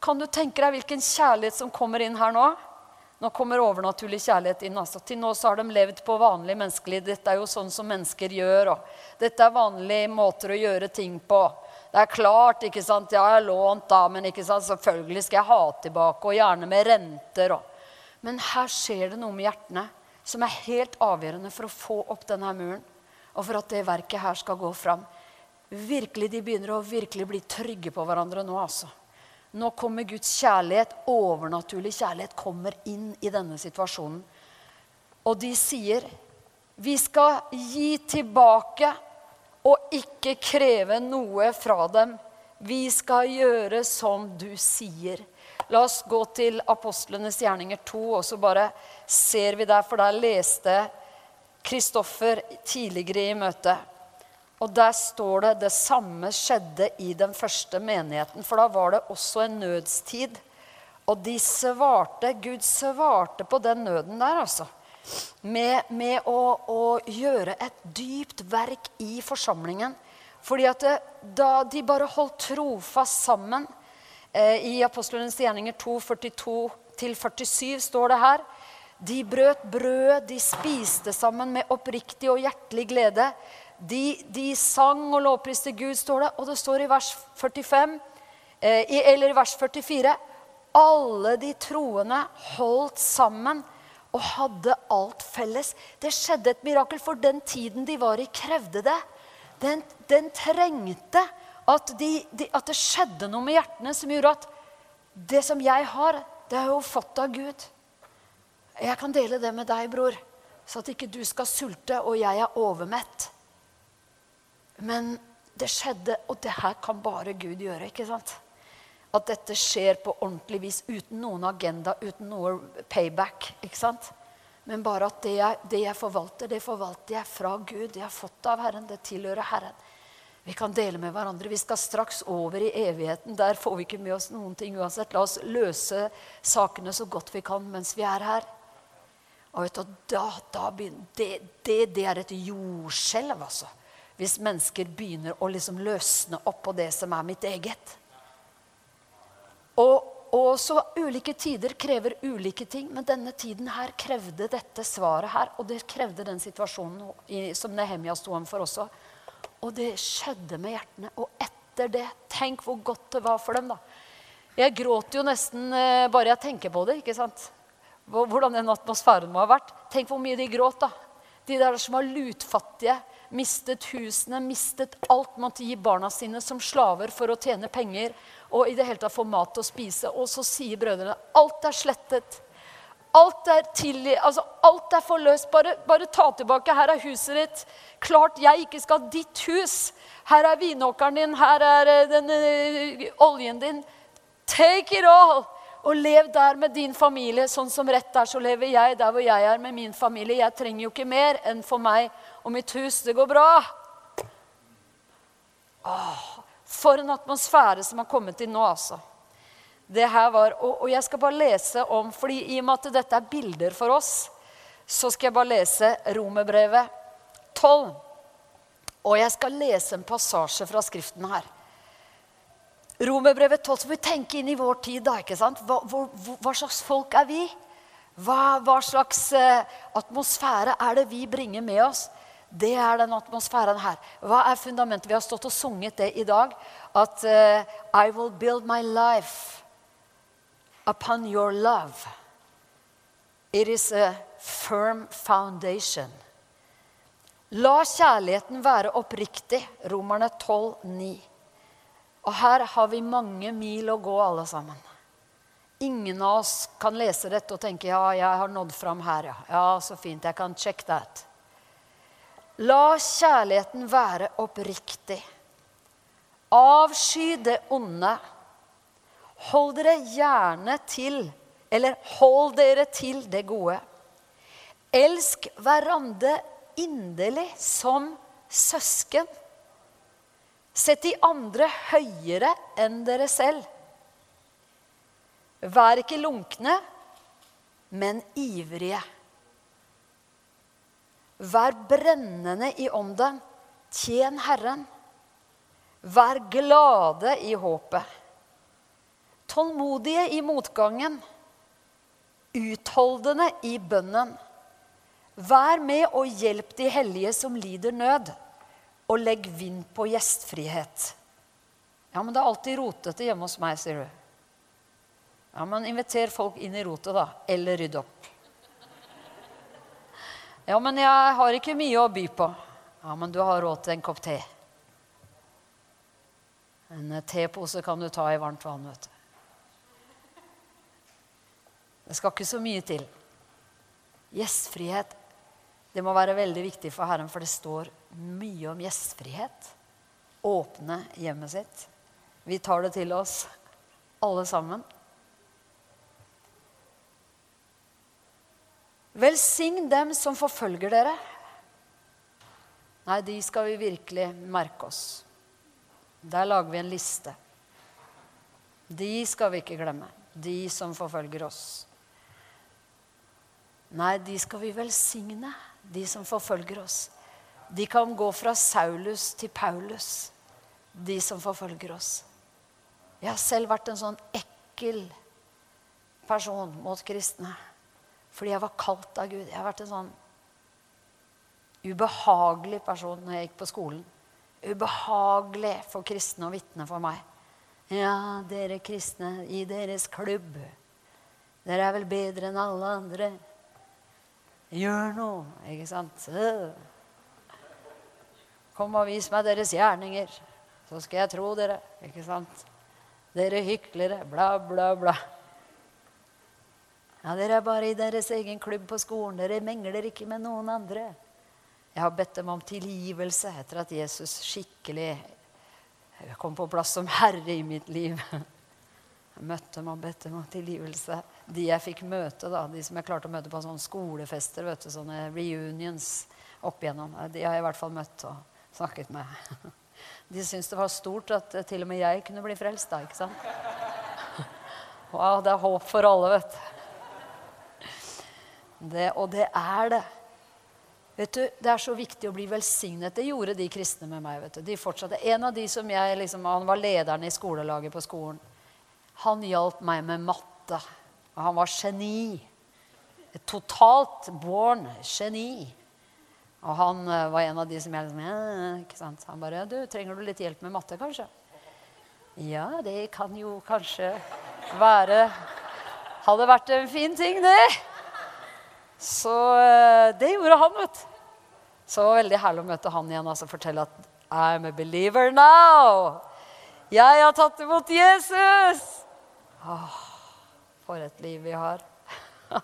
Kan du tenke deg hvilken kjærlighet som kommer inn her nå? Nå kommer overnaturlig kjærlighet inn. Altså. Til nå så har de levd på vanlig menneskelig. Dette er jo sånn som mennesker gjør. Og dette er vanlige måter å gjøre ting på. Det er klart, ikke sant. Ja, jeg har lånt, da, men ikke sant? selvfølgelig skal jeg ha tilbake. Og gjerne med renter. Og. Men her skjer det noe med hjertene som er helt avgjørende for å få opp denne muren. Og for at det verket her skal gå fram. Virkelig, De begynner å virkelig bli trygge på hverandre nå, altså. Nå kommer Guds kjærlighet, overnaturlig kjærlighet, kommer inn i denne situasjonen. Og de sier, 'Vi skal gi tilbake og ikke kreve noe fra dem.' 'Vi skal gjøre som du sier.' La oss gå til apostlenes gjerninger 2, og så bare ser vi der, for der leste Kristoffer tidligere i møtet. Og der står det det samme skjedde i den første menigheten. For da var det også en nødstid. Og de svarte, Gud svarte på den nøden der, altså. Med, med å, å, gjøre et dypt verk i forsamlingen. Fordi at det, da de bare holdt trofast sammen eh, I Apostlenes gjerninger 2, 42-47 står det her. De brøt brød, de spiste sammen med oppriktig og hjertelig glede de, de, sang og lovpriste Gud, står det. Og det står i vers 45, eh, eller i vers 44 Alle de troende holdt sammen og hadde alt felles. Det skjedde et mirakel, for den tiden de var i, krevde det. Den, den trengte at, de, de, at, det skjedde noe med hjertene som gjorde at det som jeg har, det har jeg jo fått av Gud. Jeg kan dele det med deg, bror, så at ikke du skal sulte og jeg er overmett. Men det skjedde, og det her kan bare Gud gjøre. ikke sant? At dette skjer på ordentlig vis uten noen agenda, uten noe payback. ikke sant? Men bare at det jeg, det jeg forvalter, det forvalter jeg fra Gud. Det Jeg har fått av Herren. Det tilhører Herren. Vi kan dele med hverandre. Vi skal straks over i evigheten. Der får vi ikke med oss noen ting uansett. La oss løse sakene så godt vi kan mens vi er her. Og vet du, da, da begynner, det, det, det er et jordskjelv, altså hvis mennesker begynner å liksom løsne opp på det som er mitt eget. Og, og, så ulike tider krever ulike ting, men denne tiden her krevde dette svaret her. Og det krevde den situasjonen i, som Nehemia sto for også. Og det skjedde med hjertene. Og etter det, tenk hvor godt det var for dem, da. Jeg gråter jo nesten eh, bare jeg tenker på det. ikke sant? Hvordan den atmosfæren må ha vært. Tenk hvor mye de gråt, da. De der som var lutfattige mistet husene, mistet alt, måtte gi barna sine som slaver for å tjene penger og i det hele tatt få mat og spise. Og så sier brødrene alt er slettet. Alt er, tilgi, altså, alt er forløst. Bare, bare ta tilbake. Her er huset ditt. Klart jeg ikke skal ha ditt hus. Her er vinåkeren din. Her er eh, den, uh, oljen din. Take it all. Og lev der med din familie. Sånn som rett er, så lever jeg der hvor jeg er med min familie. Jeg trenger jo ikke mer enn for meg og mitt hus. Det går bra. Åh, for en atmosfære som har kommet inn nå, altså. Det her var, og, og jeg skal bare lese om, fordi I og med at dette er bilder for oss, så skal jeg bare lese Romerbrevet 12. Og jeg skal lese en passasje fra Skriften her. Romerbrevet 12, så må vi tenke inn i vår tid. da, ikke sant? Hva, hvor, hva slags folk er vi? Hva, hva slags eh, atmosfære er det vi bringer med oss? Det er den atmosfæren her. Hva er fundamentet? Vi har stått og sunget det i dag. At uh, I will build my life upon your love. It is a firm foundation. La kjærligheten være oppriktig. Romerne 12, 9. Og her har vi mange mil å gå, alle sammen. Ingen av oss kan lese dette og tenke ja, jeg har nådd fram her. Ja, ja så fint. Jeg kan check that. La kjærligheten være oppriktig. Avsky det onde. Hold dere gjerne til, eller hold dere til det gode. Elsk hverandre inderlig som søsken. Sett de andre høyere enn dere selv. Vær ikke lunkne, men ivrige. Vær brennende i ånden. Tjen Herren. Vær glade i håpet. Tålmodige i motgangen. Utholdende i bønnen. Vær med og hjelp de hellige som lider nød, og legg vind på gjestfrihet. Ja, men det er alltid rotete hjemme hos meg, sier du. Ja, men inviter folk inn i rotet, da. Eller rydd opp. Ja, men jeg har ikke mye å by på. Ja, men du har råd til en kopp te. En tepose kan du ta i varmt vann, vet du. Det skal ikke så mye til. Gjestfrihet det må være veldig viktig for Herren, for det står mye om gjestfrihet. Åpne hjemmet sitt. Vi tar det til oss, alle sammen. Velsign dem som forfølger dere. Nei, de skal vi virkelig merke oss. Der lager vi en liste. De skal vi ikke glemme. De som forfølger oss. Nei, de skal vi velsigne, de som forfølger oss. De kan gå fra Saulus til Paulus, de som forfølger oss. Jeg har selv vært en sånn ekkel person mot kristne. Fordi jeg var kalt av Gud. Jeg har vært en sånn ubehagelig person når jeg gikk på skolen. Ubehagelig for kristne og vitne for meg. Ja, dere kristne i deres klubb. Dere er vel bedre enn alle andre. Gjør noe, ikke sant? Kom og vis meg deres gjerninger, så skal jeg tro dere. Ikke sant? Dere hyklere. Bla, bla, bla. Ja, dere er bare i deres egen klubb på skolen. Dere mengler ikke med noen andre. Jeg har bedt dem om tilgivelse etter at Jesus skikkelig kom på plass som herre i mitt liv. Jeg møtte dem og bedt dem om tilgivelse. De jeg fikk møte, da, de som jeg klarte å møte på sånne skolefester, vet du, sånne reunions opp igjennom, de har jeg i hvert fall møtt og snakket med. De syntes det var stort at til og med jeg kunne bli frelst da, ikke sant? Wow, det er håp for alle, vet du. Det, og det er det. Vet du, Det er så viktig å bli velsignet. Det gjorde de kristne med meg. vet du. De fortsatte. En av de som jeg, liksom, Han var lederen i skolelaget på skolen. Han hjalp meg med matte. Han var geni. Et totalt born geni. Og han uh, var en av de som jeg liksom ja, ikke sant? Han bare du, 'Trenger du litt hjelp med matte, kanskje?' Ja, det kan jo kanskje være Hadde vært en fin ting, det. Så eh, det gjorde han, vet du. Så veldig herlig å møte han igjen og altså, fortelle at I'm a believer now. Jeg har tatt imot Jesus. Åh, for et liv vi har.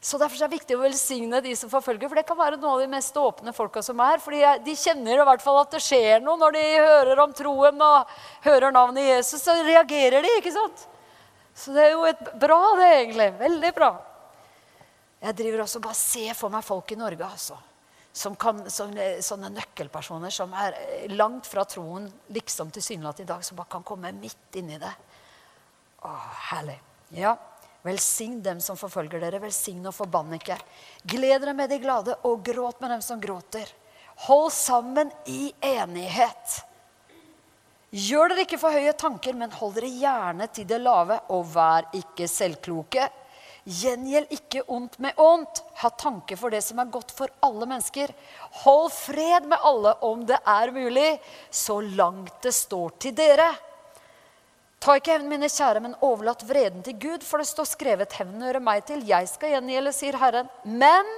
Så Derfor er det viktig å velsigne de som forfølger. For det kan være noen av de mest åpne folka som er. fordi de kjenner i hvert fall at det skjer noe når de hører om troen og hører navnet Jesus. Så reagerer de, ikke sant? Så det er jo et bra, det, egentlig. Veldig bra. Jeg driver også bare ser for meg folk i Norge altså, som kan, sånne, sånne nøkkelpersoner som er langt fra troen liksom tilsynelatende i dag, som bare kan komme midt inni det. Å, herlig. Ja. Velsign dem som forfølger dere. Velsign og forbann ikke. Gled dere med de glade, og gråt med dem som gråter. Hold sammen i enighet. Gjør dere ikke for høye tanker, men hold dere gjerne til det lave, og vær ikke selvkloke. Gjengjeld ikke ondt med ondt. Ha tanke for det som er godt for alle mennesker. Hold fred med alle om det er mulig, så langt det står til dere. Ta ikke hevn, mine kjære, men overlatt vreden til Gud, for det står skrevet, hevnen hører meg til, jeg skal gjengjelde, sier Herren. Men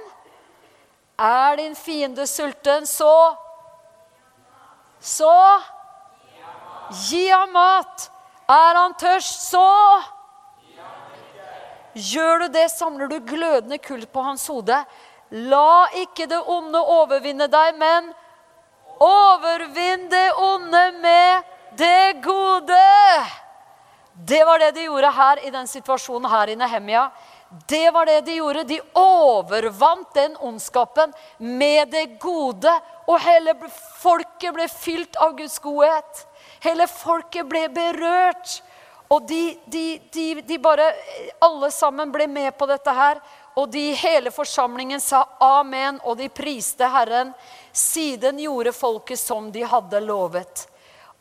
er din fiende sulten, så Så gi ham mat. Er han tørst, så Gjør du det, samler du glødende kull på hans hode. La ikke det onde overvinne deg, men overvinn det onde med det gode. Det var det de gjorde her i den situasjonen her i Nehemia. Det var det de gjorde. De overvant den ondskapen med det gode. Og hele folket ble fylt av Guds godhet. Hele folket ble berørt. Og de, de, de, de bare Alle sammen ble med på dette her. Og de hele forsamlingen sa amen, og de priste Herren. Siden gjorde folket som de hadde lovet.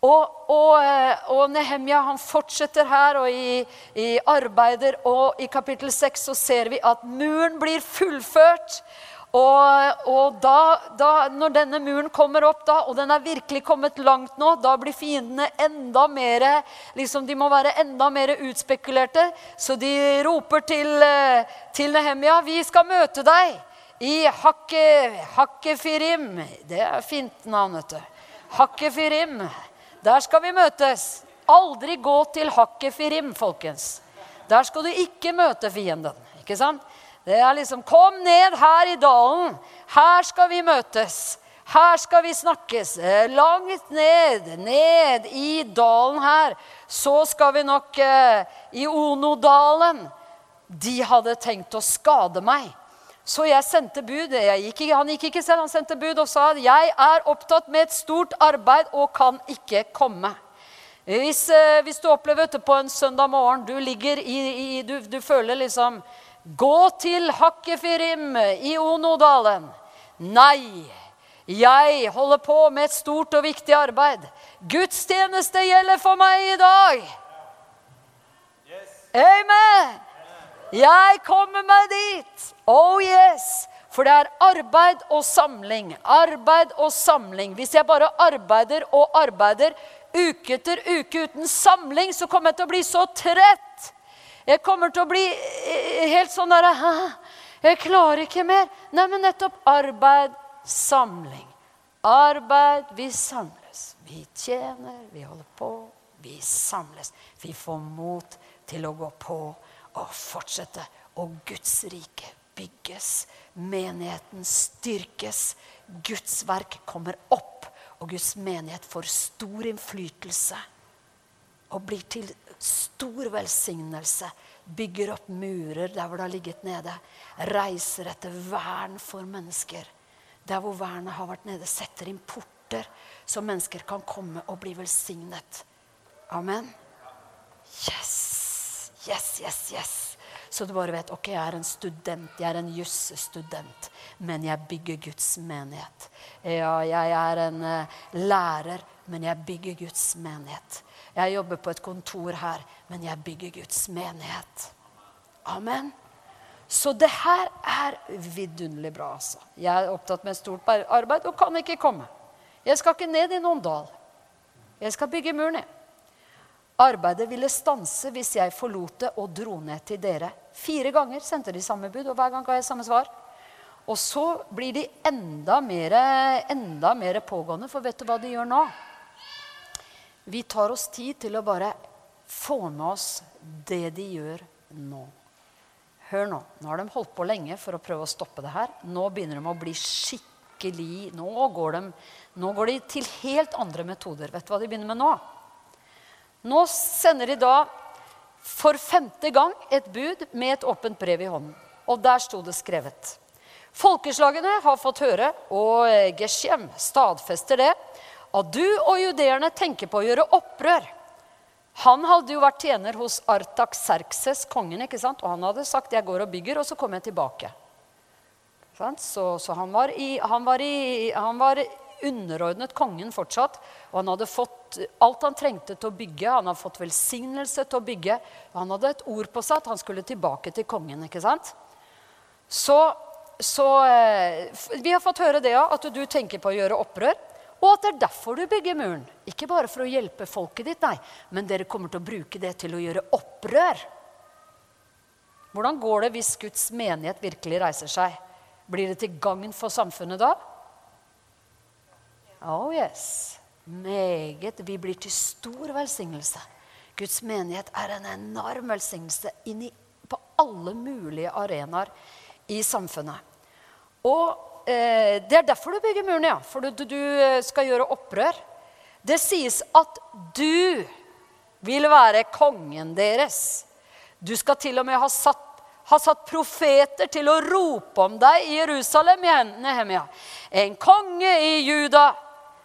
Og, og, eh, og, Nehemja han fortsetter her og i, i, arbeider, og i kapittel 6 så ser vi at muren blir fullført. Og, og da, da, når denne muren kommer opp, da, og den er virkelig kommet langt nå, da blir fiendene enda mer liksom De må være enda mer utspekulerte. Så de roper til, eh, til Nehemja Vi skal møte deg i Hakke, Hakkefirim. Det er fint navn, vet du. Hakkefirim. Der skal vi møtes. Aldri gå til Hakkefirim, folkens. Der skal du ikke møte fienden. ikke sant? Det er liksom Kom ned her i dalen. Her skal vi møtes. Her skal vi snakkes. Langt ned, ned i dalen her. Så skal vi nok eh, i Onodalen. De hadde tenkt å skade meg. Så jeg sendte bud. Jeg gikk, han gikk ikke selv, han sendte bud og sa at 'jeg er opptatt med et stort arbeid og kan ikke komme'. Hvis, eh, hvis du opplever dette på en søndag morgen, du ligger i, i du, du, føler liksom 'Gå til Hakkefirim i Onodalen'. Nei, jeg holder på med et stort og viktig arbeid. Gudstjeneste gjelder for meg i dag. Amen. Jeg kommer meg dit. Oh yes. For det er arbeid og samling. Arbeid og samling. Hvis jeg bare arbeider og arbeider uke etter uke uten samling, så kommer jeg til å bli så trett. Jeg kommer til å bli eh, helt sånn derre Jeg klarer ikke mer. Nei, men nettopp arbeid, samling. Arbeid, vi samles. Vi tjener, vi holder på, vi samles. Vi får mot til å gå på og fortsette. Og Guds rike bygges. Menigheten styrkes. Guds verk kommer opp, og Guds menighet får stor innflytelse. Og blir til stor velsignelse. Bygger opp murer der hvor det har ligget nede. Reiser etter vern for mennesker. Der hvor vernet har vært nede. Setter inn porter, så mennesker kan komme og bli velsignet. Amen. Yes. Yes, yes, yes. Så du bare vet ok, jeg er en student, jeg er en jusstudent, men jeg bygger Guds menighet. Ja, jeg er en uh, lærer, men jeg bygger Guds menighet. Jeg jobber på et kontor her, men jeg bygger Guds menighet. Amen. Så det her er vidunderlig bra. altså. Jeg er opptatt med stort arbeid og kan ikke komme. Jeg skal ikke ned i noen dal. Jeg skal bygge mur ned. Arbeidet ville stanse hvis jeg forlot det og dro ned til dere. Fire ganger sendte de samme bud, og hver gang ga jeg samme svar. Og så blir de enda mer, enda mer pågående, for vet du hva de gjør nå? Vi tar oss tid til å bare få med oss det de gjør nå. Hør nå. Nå har de holdt på lenge for å prøve å stoppe det her. Nå begynner de å bli skikkelig Nå går de, nå går de til helt andre metoder. Vet du hva de begynner med nå? Nå sender de da for femte gang et bud med et åpent brev i hånden. Og der sto det skrevet. Folkeslagene har fått høre, og Geshem stadfester det, at du og judeerne tenker på å gjøre opprør han hadde jo vært tjener hos Artak Serkses, kongen, ikke sant? og han hadde sagt 'jeg går og bygger, og så kommer jeg tilbake'. Så, så han, var i, han, var i, han, var underordnet kongen fortsatt. Og han hadde fått alt han trengte til å bygge. Han hadde fått velsignelse til å bygge. Han hadde et ord på seg at han skulle tilbake til kongen. ikke sant? Så, så eh, vi har fått høre det, ja, at du tenker på å gjøre opprør. Og at det er derfor du bygger muren. Ikke bare for å hjelpe folket ditt, nei. Men dere kommer til å bruke det til å gjøre opprør. Hvordan går det hvis Guds menighet virkelig reiser seg? Blir det til gagn for samfunnet da? Oh yes. Meget. Vi blir til stor velsignelse. Guds menighet er en enorm velsignelse på alle mulige arenaer i samfunnet. Og eh, Det er derfor du bygger muren, ja. For du, du, skal gjøre opprør. Det sies at du vil være kongen deres. Du skal til og med ha satt, ha satt profeter til å rope om deg i Jerusalem, Nehemia. En konge i Juda.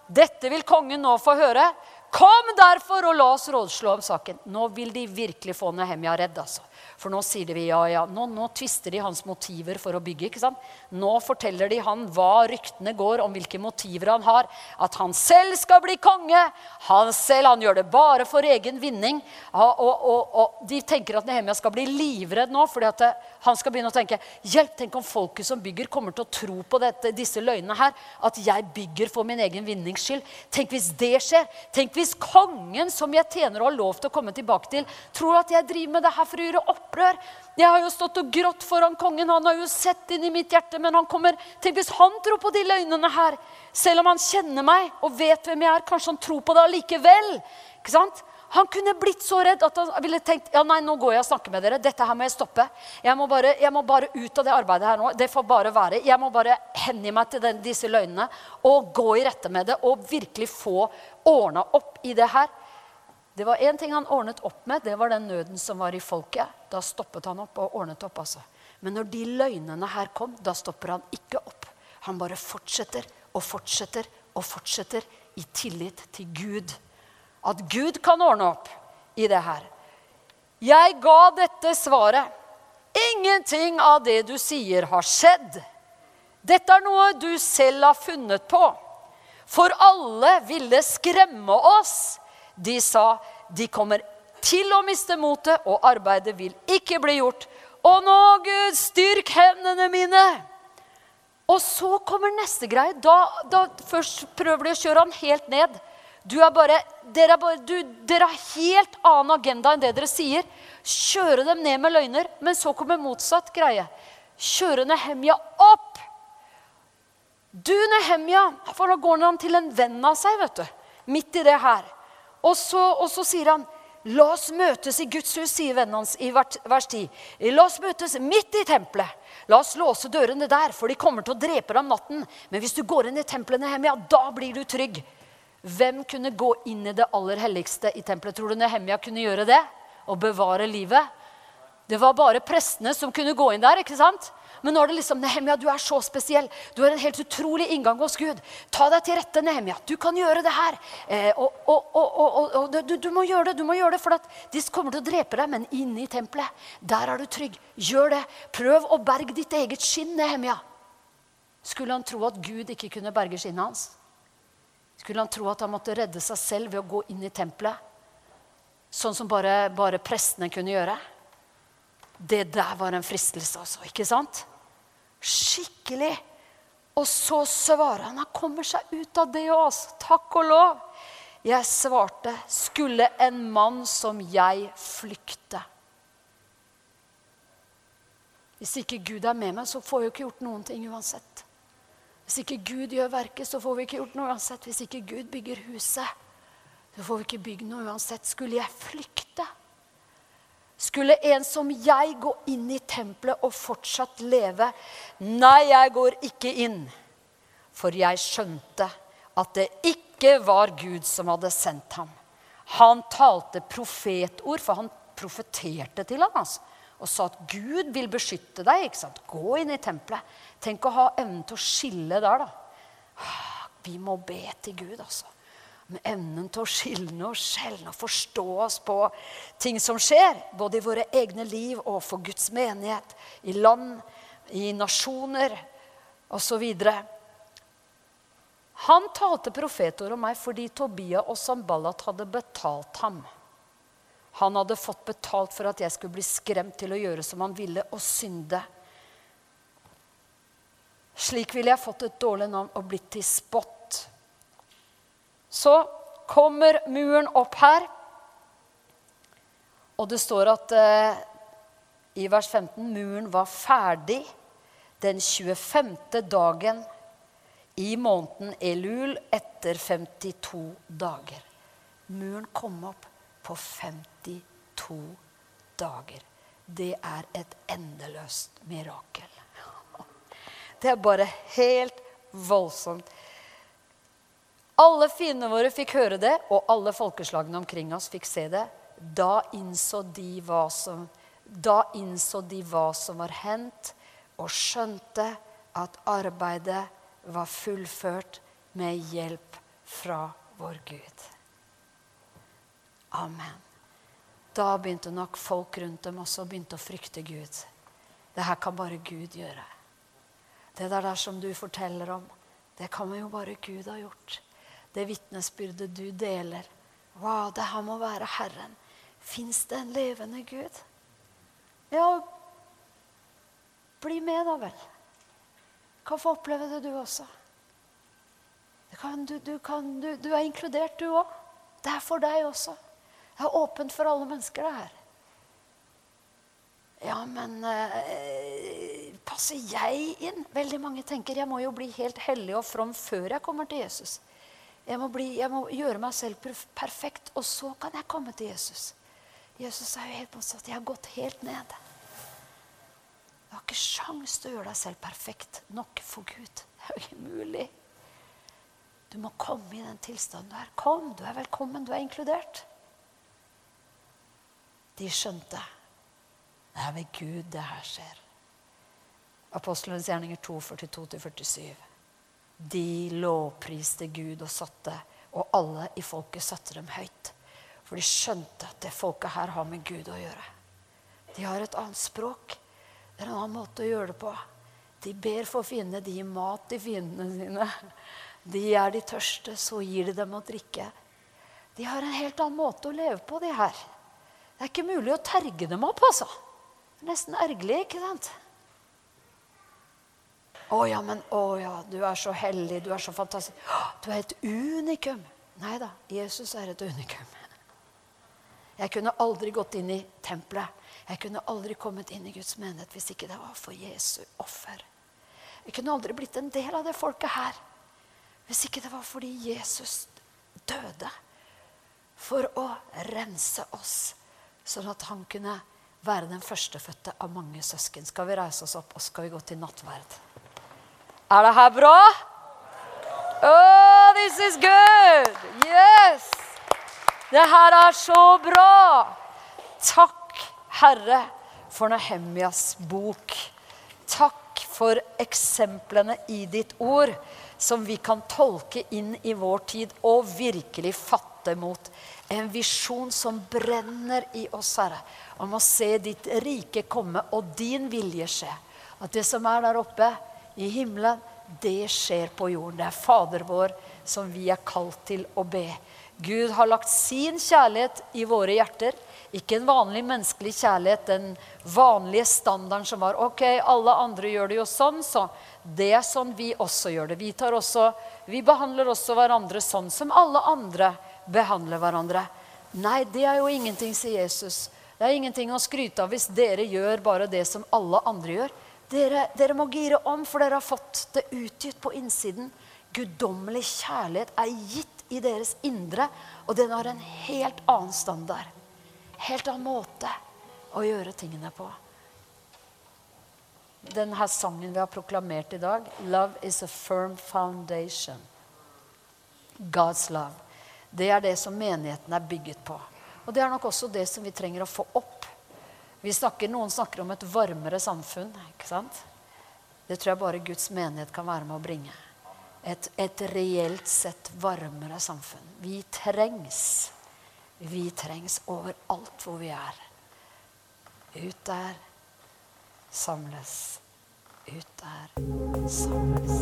Dette vil kongen nå få høre. Kom derfor og la oss rådslå om saken. Nå vil de virkelig få Nehemja redd. altså. For nå sier de ja, ja. Nå, nå tvister de hans motiver for å bygge. ikke sant? Nå forteller de han hva ryktene går om hvilke motiver han har. At han selv skal bli konge. Han selv han gjør det bare for egen vinning. Og, og, og, De tenker at Nehemia skal bli livredd nå. fordi at eh, han skal begynne å tenke hjelp, tenk om folket som bygger, kommer til å tro på dette, disse løgnene her. At jeg bygger for min egen vinnings skyld. Tenk hvis det skjer. Tenk hvis kongen som jeg tjener og har lov til å komme tilbake til, tror at jeg driver med det her for å gjøre opp opprør. Jeg har jo stått og grått foran kongen. Han har jo sett inn i mitt hjerte. Men han kommer Tenk hvis han tror på de løgnene her. Selv om han kjenner meg og vet hvem jeg er. Kanskje han tror på det allikevel. Ikke sant? Han kunne blitt så redd at han ville tenkt ja nei, nå går jeg og snakker med dere. Dette her må jeg stoppe. Jeg må bare, jeg må bare ut av det arbeidet her nå. Det får bare være. Jeg må bare hengi meg til den, disse løgnene og gå i rette med det og virkelig få ordna opp i det her. Det var én ting han ordnet opp med, det var den nøden som var i folket. Da stoppet han opp og ordnet opp. altså. Men når de løgnene her kom, da stopper han ikke opp. Han bare fortsetter og fortsetter og fortsetter i tillit til Gud. At Gud kan ordne opp i det her. Jeg ga dette svaret. Ingenting av det du sier, har skjedd. Dette er noe du selv har funnet på. For alle ville skremme oss de sa de kommer til å miste motet, og arbeidet vil ikke bli gjort. Å nå, Gud, styrk hendene mine! Og så kommer neste greie. Da, da Først prøver de å kjøre han helt ned. Bare, dere, er bare, du, dere har helt annen agenda enn det dere sier. Kjøre dem ned med løgner. Men så kommer motsatt greie. Kjøre Nehemja opp. Du, Nehemja For da går han til en venn av seg, vet du. Midt i det her. Og så, og så sier han La oss møtes i Guds hus, sier vennen hans i vers 10. La oss møtes midt i tempelet. La oss låse dørene der, for de kommer til å drepe deg om natten. Men hvis du går inn i templene Nehemia, da blir du trygg. Hvem kunne gå inn i det aller helligste i tempelet? Tror du Nehemia kunne gjøre det? Og bevare livet? Det var bare prestene som kunne gå inn der. ikke sant? Men nå er det liksom Nehemia, du er så spesiell. Du har en helt utrolig inngang hos Gud. Ta deg til rette, Nehemia. Du kan gjøre det her. Eh, og, og, og, og du, du, må gjøre det, du må gjøre det, for de kommer til å drepe deg. Men inne i tempelet, der er du trygg. Gjør det. Prøv å berge ditt eget skinn, Nehemia. Skulle han tro at Gud ikke kunne berge skinnet hans? Skulle han tro at han måtte redde seg selv ved å gå inn i tempelet? Sånn som bare, bare prestene kunne gjøre? Det der var en fristelse, altså. Ikke sant? Skikkelig. Og så svarer han. Han kommer seg ut av det òg. Takk og lov. Jeg svarte, skulle en mann som jeg flykte? Hvis ikke Gud er med meg, så får jeg ikke gjort noen ting uansett. Hvis ikke Gud gjør verket, så får vi ikke gjort noe uansett. Hvis ikke Gud bygger huset, så får vi ikke bygd noe uansett. Skulle jeg flykte? Skulle en som jeg gå inn i tempelet og fortsatt leve? Nei, jeg går ikke inn. For jeg skjønte at det ikke var Gud som hadde sendt ham. Han talte profetord, for han profeterte til ham. Altså, og sa at Gud vil beskytte deg. ikke sant? Gå inn i tempelet. Tenk å ha evnen til å skille der, da. Vi må be til Gud, altså med evnen til å skilne og skjelne og forstå oss på ting som skjer, både i våre egne liv og for Guds menighet, i land, i nasjoner osv. Han talte profetord om meg fordi Tobia og Sambalat hadde betalt ham. Han hadde fått betalt for at jeg skulle bli skremt til å gjøre som han ville, og synde. Slik ville jeg fått et dårlig navn og blitt til spott så kommer muren opp her. Og det står at eh, i vers 15 muren var ferdig den 25. dagen i måneden Elul etter 52 dager. Muren kom opp på 52 dager. Det er et endeløst mirakel. Det er bare helt voldsomt. Alle fiendene våre fikk høre det, og alle folkeslagene omkring oss fikk se det. Da innså de hva som, de hva som var hendt, og skjønte at arbeidet var fullført med hjelp fra vår Gud. Amen. Da begynte nok folk rundt dem også begynte å frykte Gud. Det her kan bare Gud gjøre. Det der, der som du forteller om, det kan jo bare Gud ha gjort det vitnesbyrdet du deler. Wow, det her må være Herren. Fins det en levende Gud? Ja, bli med, da vel. Du kan få oppleve det, du også. Kan, du, du, kan, du, du, er inkludert, du òg. Det er for deg også. Det er åpent for alle mennesker, det her. Ja, men eh, passer jeg inn? Veldig mange tenker jeg må jo bli helt hellig og from før jeg kommer til Jesus. Jeg må, bli, jeg må, gjøre meg selv perfekt, og så kan jeg komme til Jesus. Jesus er jo helt motsatt. Jeg har gått helt ned. Du har ikke sjans til å gjøre deg selv perfekt nok for Gud. Det er jo ikke mulig. Du må komme i den tilstanden du er. Kom, du er velkommen. Du er inkludert. De skjønte. Det er ved Gud det her skjer. Apostelens gjerninger 2, 42-47. De lovpriste Gud og satte, og alle i folket satte dem høyt. For de skjønte at det folket her har med Gud å gjøre. De har et annet språk. Det er en annen måte å gjøre det på. De ber for fiendene. De gir mat til fiendene sine. De er de tørste, så gir de dem å drikke. De har en helt annen måte å leve på, de her. Det er ikke mulig å terge dem opp, altså. Det er nesten ergerlig, ikke sant? 'Å ja, men å ja, du er så hellig, du er så fantastisk.' 'Du er et unikum.' Nei da, Jesus er et unikum. Jeg kunne aldri gått inn i tempelet. Jeg kunne aldri kommet inn i Guds menighet hvis ikke det var for Jesu offer. Jeg kunne aldri blitt en del av det folket her hvis ikke det var fordi Jesus døde for å rense oss, sånn at han kunne være den førstefødte av mange søsken. Skal vi reise oss opp, og skal vi gå til nattverd? Er det her bra? Oh, this is good! Yes! Det her er så bra! Takk, Herre, for Nehemjas bok. Takk for eksemplene i ditt ord som vi kan tolke inn i vår tid og virkelig fatte mot. En visjon som brenner i oss, Herre, om å se ditt rike komme og din vilje skje. At det som er der oppe, i himmelen, det skjer på jorden. Det er Fader vår som vi er kalt til å be. Gud har lagt sin kjærlighet i våre hjerter. Ikke en vanlig menneskelig kjærlighet, den vanlige standarden som var ok, alle andre gjør det jo sånn, så det er sånn vi også gjør det. Vi, også, vi behandler også hverandre sånn som alle andre behandler hverandre. Nei, det er jo ingenting, sier Jesus. Det er ingenting å skryte av hvis dere gjør bare det som alle andre gjør. Dere, dere, må gire om, for dere har fått det utgitt på innsiden. Guddommelig kjærlighet er gitt i deres indre, og den har en helt annen standard. Helt annen måte å gjøre tingene på. Denne sangen vi har proklamert i dag, 'Love is a firm foundation'. God's love. Det er det som menigheten er bygget på. Og det er nok også det som vi trenger å få opp. Snakker, noen snakker om et varmere samfunn. ikke sant? Det tror jeg bare Guds menighet kan være med å bringe. Et, et reelt sett varmere samfunn. Vi trengs. Vi trengs overalt hvor vi er. Ut der samles. Ut der samles.